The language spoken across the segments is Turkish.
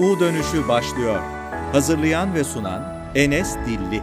U dönüşü başlıyor. Hazırlayan ve sunan Enes Dilli.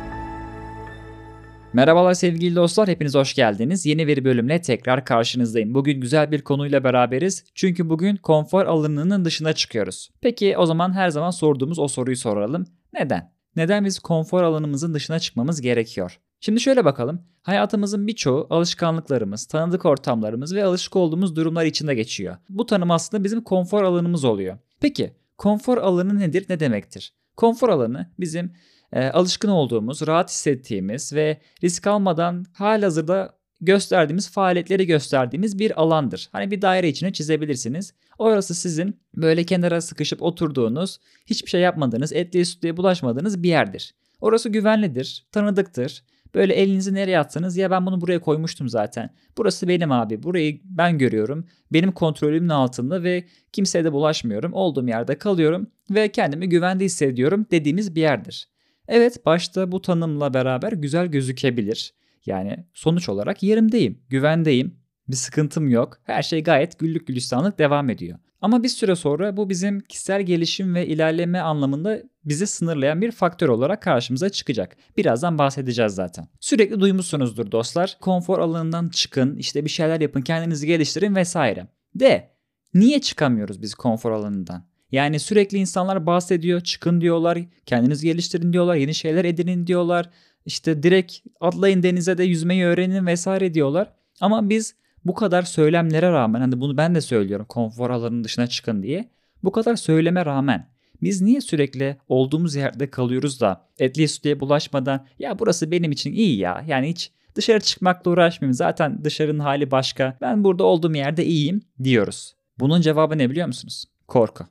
Merhabalar sevgili dostlar, hepiniz hoş geldiniz. Yeni bir bölümle tekrar karşınızdayım. Bugün güzel bir konuyla beraberiz. Çünkü bugün konfor alanının dışına çıkıyoruz. Peki o zaman her zaman sorduğumuz o soruyu soralım. Neden? Neden biz konfor alanımızın dışına çıkmamız gerekiyor? Şimdi şöyle bakalım. Hayatımızın birçoğu alışkanlıklarımız, tanıdık ortamlarımız ve alışık olduğumuz durumlar içinde geçiyor. Bu tanım aslında bizim konfor alanımız oluyor. Peki konfor alanı nedir, ne demektir? Konfor alanı bizim e, alışkın olduğumuz, rahat hissettiğimiz ve risk almadan halihazırda gösterdiğimiz faaliyetleri gösterdiğimiz bir alandır. Hani bir daire içine çizebilirsiniz. Orası sizin böyle kenara sıkışıp oturduğunuz, hiçbir şey yapmadığınız, etliye sütlüye bulaşmadığınız bir yerdir. Orası güvenlidir, tanıdıktır. Böyle elinizi nereye atsanız ya ben bunu buraya koymuştum zaten. Burası benim abi. Burayı ben görüyorum. Benim kontrolümün altında ve kimseye de bulaşmıyorum. Olduğum yerde kalıyorum ve kendimi güvende hissediyorum dediğimiz bir yerdir. Evet başta bu tanımla beraber güzel gözükebilir. Yani sonuç olarak yerimdeyim, güvendeyim, bir sıkıntım yok. Her şey gayet güllük gülistanlık devam ediyor. Ama bir süre sonra bu bizim kişisel gelişim ve ilerleme anlamında bizi sınırlayan bir faktör olarak karşımıza çıkacak. Birazdan bahsedeceğiz zaten. Sürekli duymuşsunuzdur dostlar. Konfor alanından çıkın, işte bir şeyler yapın, kendinizi geliştirin vesaire. De niye çıkamıyoruz biz konfor alanından? Yani sürekli insanlar bahsediyor, çıkın diyorlar, kendinizi geliştirin diyorlar, yeni şeyler edinin diyorlar. İşte direkt atlayın denize de yüzmeyi öğrenin vesaire diyorlar. Ama biz bu kadar söylemlere rağmen hani bunu ben de söylüyorum konfor alanının dışına çıkın diye. Bu kadar söyleme rağmen biz niye sürekli olduğumuz yerde kalıyoruz da etliye sütlüye bulaşmadan ya burası benim için iyi ya yani hiç dışarı çıkmakla uğraşmayayım zaten dışarının hali başka ben burada olduğum yerde iyiyim diyoruz. Bunun cevabı ne biliyor musunuz? Korku.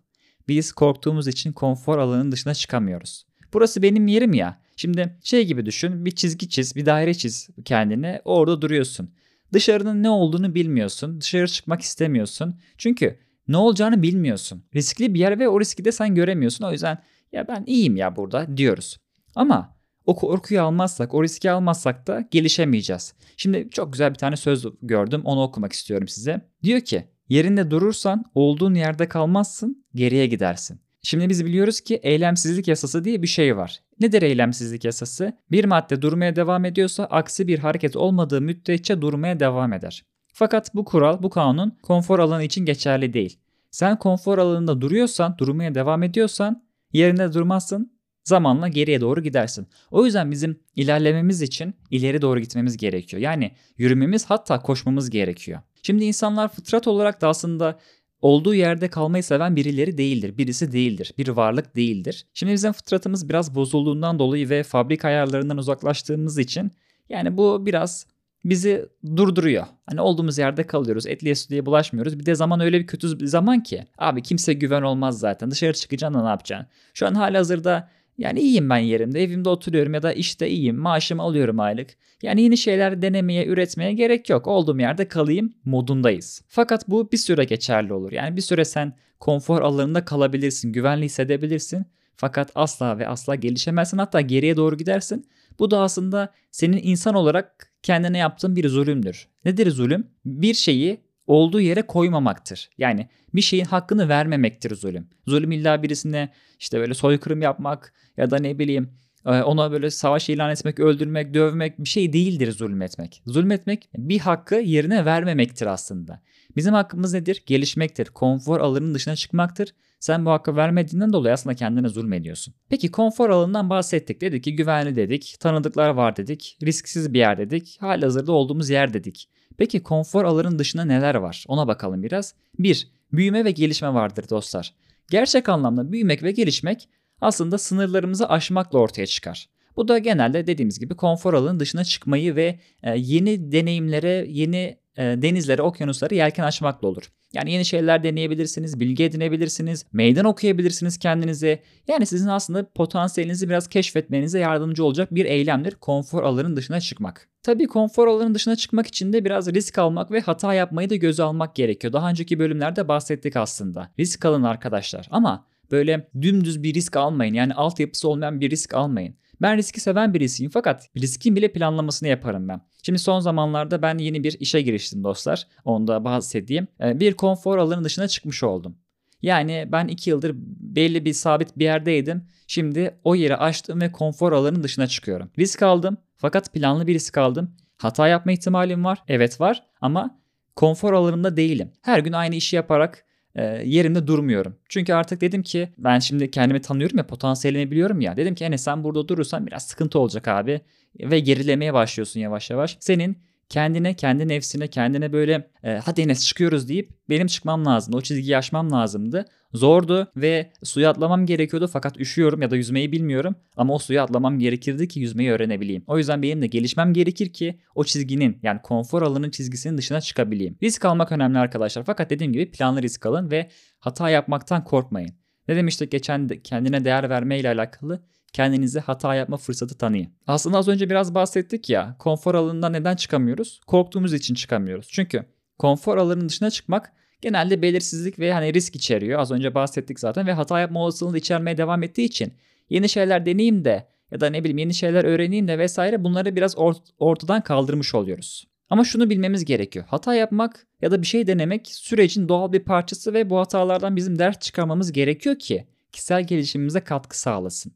Biz korktuğumuz için konfor alanının dışına çıkamıyoruz. Burası benim yerim ya. Şimdi şey gibi düşün bir çizgi çiz bir daire çiz kendine orada duruyorsun. Dışarının ne olduğunu bilmiyorsun. Dışarı çıkmak istemiyorsun. Çünkü ne olacağını bilmiyorsun. Riskli bir yer ve o riski de sen göremiyorsun. O yüzden ya ben iyiyim ya burada diyoruz. Ama o korkuyu almazsak, o riski almazsak da gelişemeyeceğiz. Şimdi çok güzel bir tane söz gördüm. Onu okumak istiyorum size. Diyor ki, yerinde durursan olduğun yerde kalmazsın, geriye gidersin. Şimdi biz biliyoruz ki eylemsizlik yasası diye bir şey var. Nedir eylemsizlik yasası? Bir madde durmaya devam ediyorsa aksi bir hareket olmadığı müddetçe durmaya devam eder. Fakat bu kural, bu kanun konfor alanı için geçerli değil. Sen konfor alanında duruyorsan, durmaya devam ediyorsan yerinde durmazsın, zamanla geriye doğru gidersin. O yüzden bizim ilerlememiz için ileri doğru gitmemiz gerekiyor. Yani yürümemiz hatta koşmamız gerekiyor. Şimdi insanlar fıtrat olarak da aslında olduğu yerde kalmayı seven birileri değildir. Birisi değildir. Bir varlık değildir. Şimdi bizim fıtratımız biraz bozulduğundan dolayı ve fabrika ayarlarından uzaklaştığımız için yani bu biraz bizi durduruyor. Hani olduğumuz yerde kalıyoruz. Etliye sütlüye bulaşmıyoruz. Bir de zaman öyle bir kötü bir zaman ki. Abi kimse güven olmaz zaten. Dışarı çıkacaksın da ne yapacaksın? Şu an hali hazırda yani iyiyim ben yerimde. Evimde oturuyorum ya da işte iyiyim. Maaşımı alıyorum aylık. Yani yeni şeyler denemeye, üretmeye gerek yok. Olduğum yerde kalayım modundayız. Fakat bu bir süre geçerli olur. Yani bir süre sen konfor alanında kalabilirsin, güvenli hissedebilirsin. Fakat asla ve asla gelişemezsin. Hatta geriye doğru gidersin. Bu da aslında senin insan olarak kendine yaptığın bir zulümdür. Nedir zulüm? Bir şeyi olduğu yere koymamaktır. Yani bir şeyin hakkını vermemektir zulüm. Zulüm illa birisine işte böyle soykırım yapmak ya da ne bileyim e, ona böyle savaş ilan etmek, öldürmek, dövmek bir şey değildir zulmetmek. Zulmetmek bir hakkı yerine vermemektir aslında. Bizim hakkımız nedir? Gelişmektir. Konfor alanının dışına çıkmaktır. Sen bu hakkı vermediğinden dolayı aslında kendine zulmediyorsun. Peki konfor alanından bahsettik. Dedik ki güvenli dedik, tanıdıklar var dedik, risksiz bir yer dedik, halihazırda olduğumuz yer dedik. Peki konfor alanının dışında neler var? Ona bakalım biraz. 1. Büyüme ve gelişme vardır dostlar. Gerçek anlamda büyümek ve gelişmek aslında sınırlarımızı aşmakla ortaya çıkar. Bu da genelde dediğimiz gibi konfor alanının dışına çıkmayı ve e, yeni deneyimlere, yeni e, denizlere, okyanuslara yelken açmakla olur. Yani yeni şeyler deneyebilirsiniz, bilgi edinebilirsiniz, meydan okuyabilirsiniz kendinize. Yani sizin aslında potansiyelinizi biraz keşfetmenize yardımcı olacak bir eylemdir konfor alanının dışına çıkmak. Tabii konfor alanının dışına çıkmak için de biraz risk almak ve hata yapmayı da göze almak gerekiyor. Daha önceki bölümlerde bahsettik aslında. Risk alın arkadaşlar ama böyle dümdüz bir risk almayın. Yani altyapısı olmayan bir risk almayın. Ben riski seven birisiyim fakat riskin bile planlamasını yaparım ben. Şimdi son zamanlarda ben yeni bir işe giriştim dostlar. Onu da bahsedeyim. Ee, bir konfor alanının dışına çıkmış oldum. Yani ben 2 yıldır belli bir sabit bir yerdeydim. Şimdi o yeri açtım ve konfor alanının dışına çıkıyorum. Risk aldım fakat planlı bir risk aldım. Hata yapma ihtimalim var. Evet var ama konfor alanımda değilim. Her gün aynı işi yaparak e, yerimde durmuyorum. Çünkü artık dedim ki ben şimdi kendimi tanıyorum ya potansiyelimi biliyorum ya. Dedim ki Enes sen burada durursan biraz sıkıntı olacak abi. Ve gerilemeye başlıyorsun yavaş yavaş. Senin kendine, kendi nefsine, kendine böyle e, hadi Enes çıkıyoruz deyip benim çıkmam lazım. O çizgiyi aşmam lazımdı. Zordu ve suya atlamam gerekiyordu fakat üşüyorum ya da yüzmeyi bilmiyorum. Ama o suya atlamam gerekirdi ki yüzmeyi öğrenebileyim. O yüzden benim de gelişmem gerekir ki o çizginin yani konfor alanının çizgisinin dışına çıkabileyim. Risk almak önemli arkadaşlar. Fakat dediğim gibi planlı risk alın ve hata yapmaktan korkmayın. Ne demiştik geçen kendine değer verme ile alakalı kendinize hata yapma fırsatı tanıyın. Aslında az önce biraz bahsettik ya konfor alanından neden çıkamıyoruz? Korktuğumuz için çıkamıyoruz. Çünkü konfor alanının dışına çıkmak genelde belirsizlik ve hani risk içeriyor. Az önce bahsettik zaten ve hata yapma olasılığını içermeye devam ettiği için yeni şeyler deneyeyim de ya da ne bileyim yeni şeyler öğreneyim de vesaire bunları biraz ort- ortadan kaldırmış oluyoruz. Ama şunu bilmemiz gerekiyor. Hata yapmak ya da bir şey denemek sürecin doğal bir parçası ve bu hatalardan bizim ders çıkarmamız gerekiyor ki kişisel gelişimimize katkı sağlasın.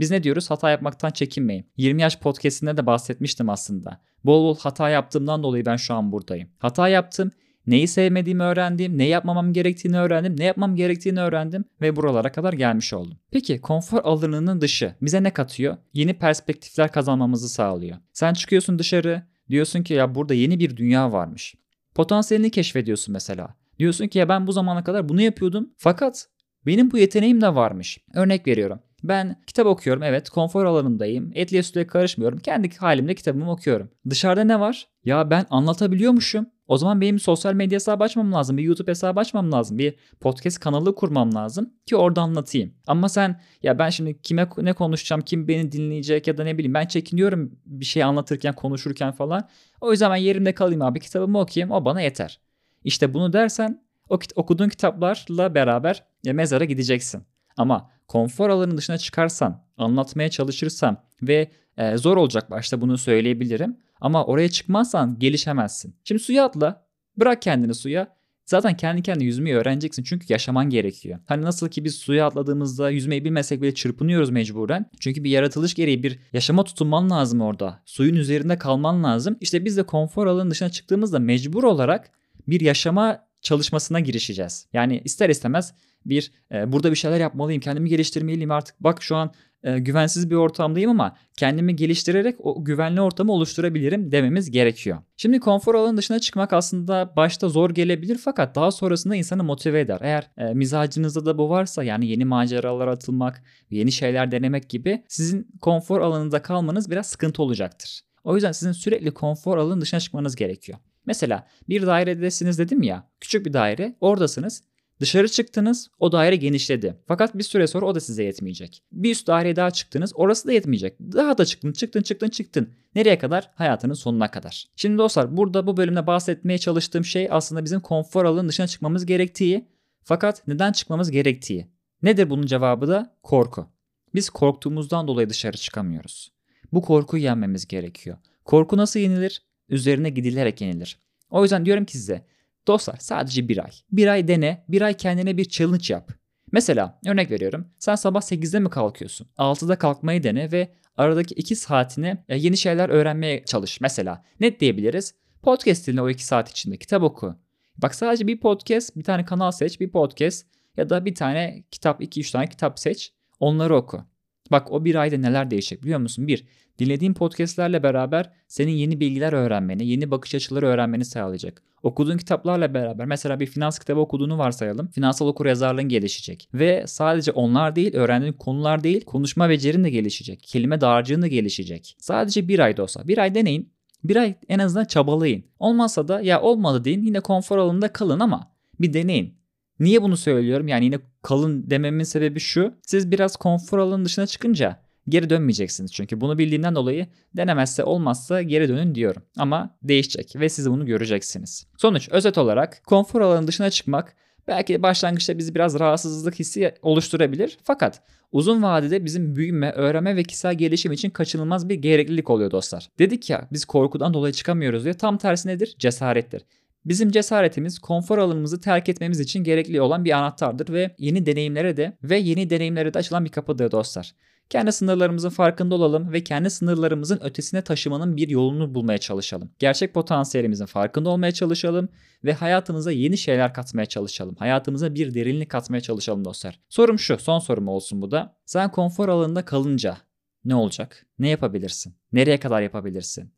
Biz ne diyoruz? Hata yapmaktan çekinmeyin. 20 yaş podcastinde de bahsetmiştim aslında. Bol bol hata yaptığımdan dolayı ben şu an buradayım. Hata yaptım. Neyi sevmediğimi öğrendim, ne yapmamam gerektiğini öğrendim, ne yapmam gerektiğini öğrendim ve buralara kadar gelmiş oldum. Peki konfor alanının dışı bize ne katıyor? Yeni perspektifler kazanmamızı sağlıyor. Sen çıkıyorsun dışarı, diyorsun ki ya burada yeni bir dünya varmış. Potansiyelini keşfediyorsun mesela. Diyorsun ki ya ben bu zamana kadar bunu yapıyordum fakat benim bu yeteneğim de varmış. Örnek veriyorum. Ben kitap okuyorum evet konfor alanındayım. Etliye sütle karışmıyorum. Kendi halimde kitabımı okuyorum. Dışarıda ne var? Ya ben anlatabiliyormuşum. O zaman benim sosyal medya hesabı açmam lazım. Bir YouTube hesabı açmam lazım. Bir podcast kanalı kurmam lazım ki orada anlatayım. Ama sen ya ben şimdi kime ne konuşacağım, kim beni dinleyecek ya da ne bileyim ben çekiniyorum bir şey anlatırken, konuşurken falan. O yüzden ben yerimde kalayım abi kitabımı okuyayım o bana yeter. İşte bunu dersen o okuduğun kitaplarla beraber ya mezara gideceksin. Ama konfor alanının dışına çıkarsan, anlatmaya çalışırsan ve e, zor olacak başta bunu söyleyebilirim. Ama oraya çıkmazsan gelişemezsin. Şimdi suya atla. Bırak kendini suya. Zaten kendi kendine yüzmeyi öğreneceksin çünkü yaşaman gerekiyor. Hani nasıl ki biz suya atladığımızda yüzmeyi bilmesek bile çırpınıyoruz mecburen. Çünkü bir yaratılış gereği bir yaşama tutunman lazım orada. Suyun üzerinde kalman lazım. İşte biz de konfor alanının dışına çıktığımızda mecbur olarak bir yaşama çalışmasına girişeceğiz. Yani ister istemez bir e, burada bir şeyler yapmalıyım, kendimi geliştirmeliyim artık. Bak şu an e, güvensiz bir ortamdayım ama kendimi geliştirerek o güvenli ortamı oluşturabilirim dememiz gerekiyor. Şimdi konfor alanının dışına çıkmak aslında başta zor gelebilir fakat daha sonrasında insanı motive eder. Eğer e, mizacınızda da bu varsa yani yeni maceralara atılmak, yeni şeyler denemek gibi sizin konfor alanında kalmanız biraz sıkıntı olacaktır. O yüzden sizin sürekli konfor alanının dışına çıkmanız gerekiyor. Mesela bir dairedesiniz dedim ya, küçük bir daire, oradasınız. Dışarı çıktınız, o daire genişledi. Fakat bir süre sonra o da size yetmeyecek. Bir üst daireye daha çıktınız, orası da yetmeyecek. Daha da çıktın, çıktın, çıktın, çıktın. Nereye kadar? Hayatının sonuna kadar. Şimdi dostlar burada bu bölümde bahsetmeye çalıştığım şey aslında bizim konfor alanının dışına çıkmamız gerektiği. Fakat neden çıkmamız gerektiği. Nedir bunun cevabı da? Korku. Biz korktuğumuzdan dolayı dışarı çıkamıyoruz. Bu korkuyu yenmemiz gerekiyor. Korku nasıl yenilir? Üzerine gidilerek yenilir. O yüzden diyorum ki size Dostlar sadece bir ay. Bir ay dene, bir ay kendine bir challenge yap. Mesela örnek veriyorum. Sen sabah 8'de mi kalkıyorsun? 6'da kalkmayı dene ve aradaki 2 saatine e, yeni şeyler öğrenmeye çalış. Mesela ne diyebiliriz? Podcast dinle o 2 saat içinde. Kitap oku. Bak sadece bir podcast, bir tane kanal seç, bir podcast ya da bir tane kitap, 2-3 tane kitap seç. Onları oku. Bak o bir ayda neler değişecek biliyor musun? Bir, dinlediğin podcastlerle beraber senin yeni bilgiler öğrenmeni, yeni bakış açıları öğrenmeni sağlayacak. Okuduğun kitaplarla beraber mesela bir finans kitabı okuduğunu varsayalım. Finansal okur yazarlığın gelişecek. Ve sadece onlar değil, öğrendiğin konular değil, konuşma becerin de gelişecek. Kelime dağarcığın da gelişecek. Sadece bir ayda olsa. Bir ay deneyin. Bir ay en azından çabalayın. Olmazsa da ya olmadı deyin yine konfor alanında kalın ama bir deneyin. Niye bunu söylüyorum? Yani yine kalın dememin sebebi şu. Siz biraz konfor alanının dışına çıkınca geri dönmeyeceksiniz. Çünkü bunu bildiğinden dolayı denemezse olmazsa geri dönün diyorum. Ama değişecek ve siz bunu göreceksiniz. Sonuç özet olarak konfor alanının dışına çıkmak belki başlangıçta bizi biraz rahatsızlık hissi oluşturabilir. Fakat uzun vadede bizim büyüme, öğrenme ve kişisel gelişim için kaçınılmaz bir gereklilik oluyor dostlar. Dedik ya biz korkudan dolayı çıkamıyoruz diye tam tersi nedir? Cesarettir. Bizim cesaretimiz konfor alanımızı terk etmemiz için gerekli olan bir anahtardır ve yeni deneyimlere de ve yeni deneyimlere de açılan bir kapıdır dostlar. Kendi sınırlarımızın farkında olalım ve kendi sınırlarımızın ötesine taşımanın bir yolunu bulmaya çalışalım. Gerçek potansiyelimizin farkında olmaya çalışalım ve hayatımıza yeni şeyler katmaya çalışalım. Hayatımıza bir derinlik katmaya çalışalım dostlar. Sorum şu, son sorum olsun bu da. Sen konfor alanında kalınca ne olacak? Ne yapabilirsin? Nereye kadar yapabilirsin?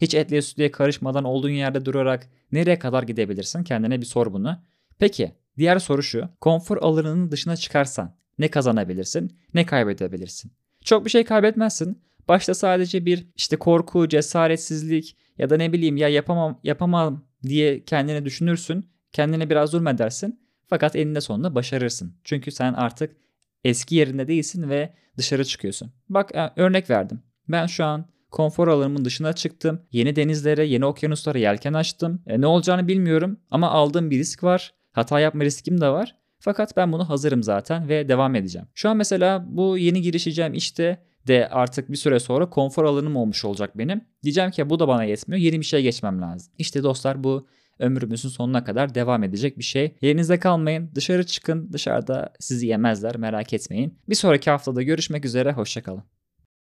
Hiç etliye sütlüye karışmadan olduğun yerde durarak nereye kadar gidebilirsin? Kendine bir sor bunu. Peki diğer soru şu. Konfor alanının dışına çıkarsan ne kazanabilirsin ne kaybedebilirsin? Çok bir şey kaybetmezsin. Başta sadece bir işte korku, cesaretsizlik ya da ne bileyim ya yapamam yapamam diye kendini düşünürsün. Kendine biraz zulmedersin. Fakat eninde sonunda başarırsın. Çünkü sen artık eski yerinde değilsin ve dışarı çıkıyorsun. Bak e, örnek verdim. Ben şu an konfor alanımın dışına çıktım. Yeni denizlere, yeni okyanuslara yelken açtım. E, ne olacağını bilmiyorum ama aldığım bir risk var. Hata yapma riskim de var. Fakat ben bunu hazırım zaten ve devam edeceğim. Şu an mesela bu yeni girişeceğim işte de artık bir süre sonra konfor alanım olmuş olacak benim. Diyeceğim ki bu da bana yetmiyor. Yeni bir şey geçmem lazım. İşte dostlar bu ömrümüzün sonuna kadar devam edecek bir şey. Yerinizde kalmayın. Dışarı çıkın. Dışarıda sizi yemezler. Merak etmeyin. Bir sonraki haftada görüşmek üzere. Hoşçakalın.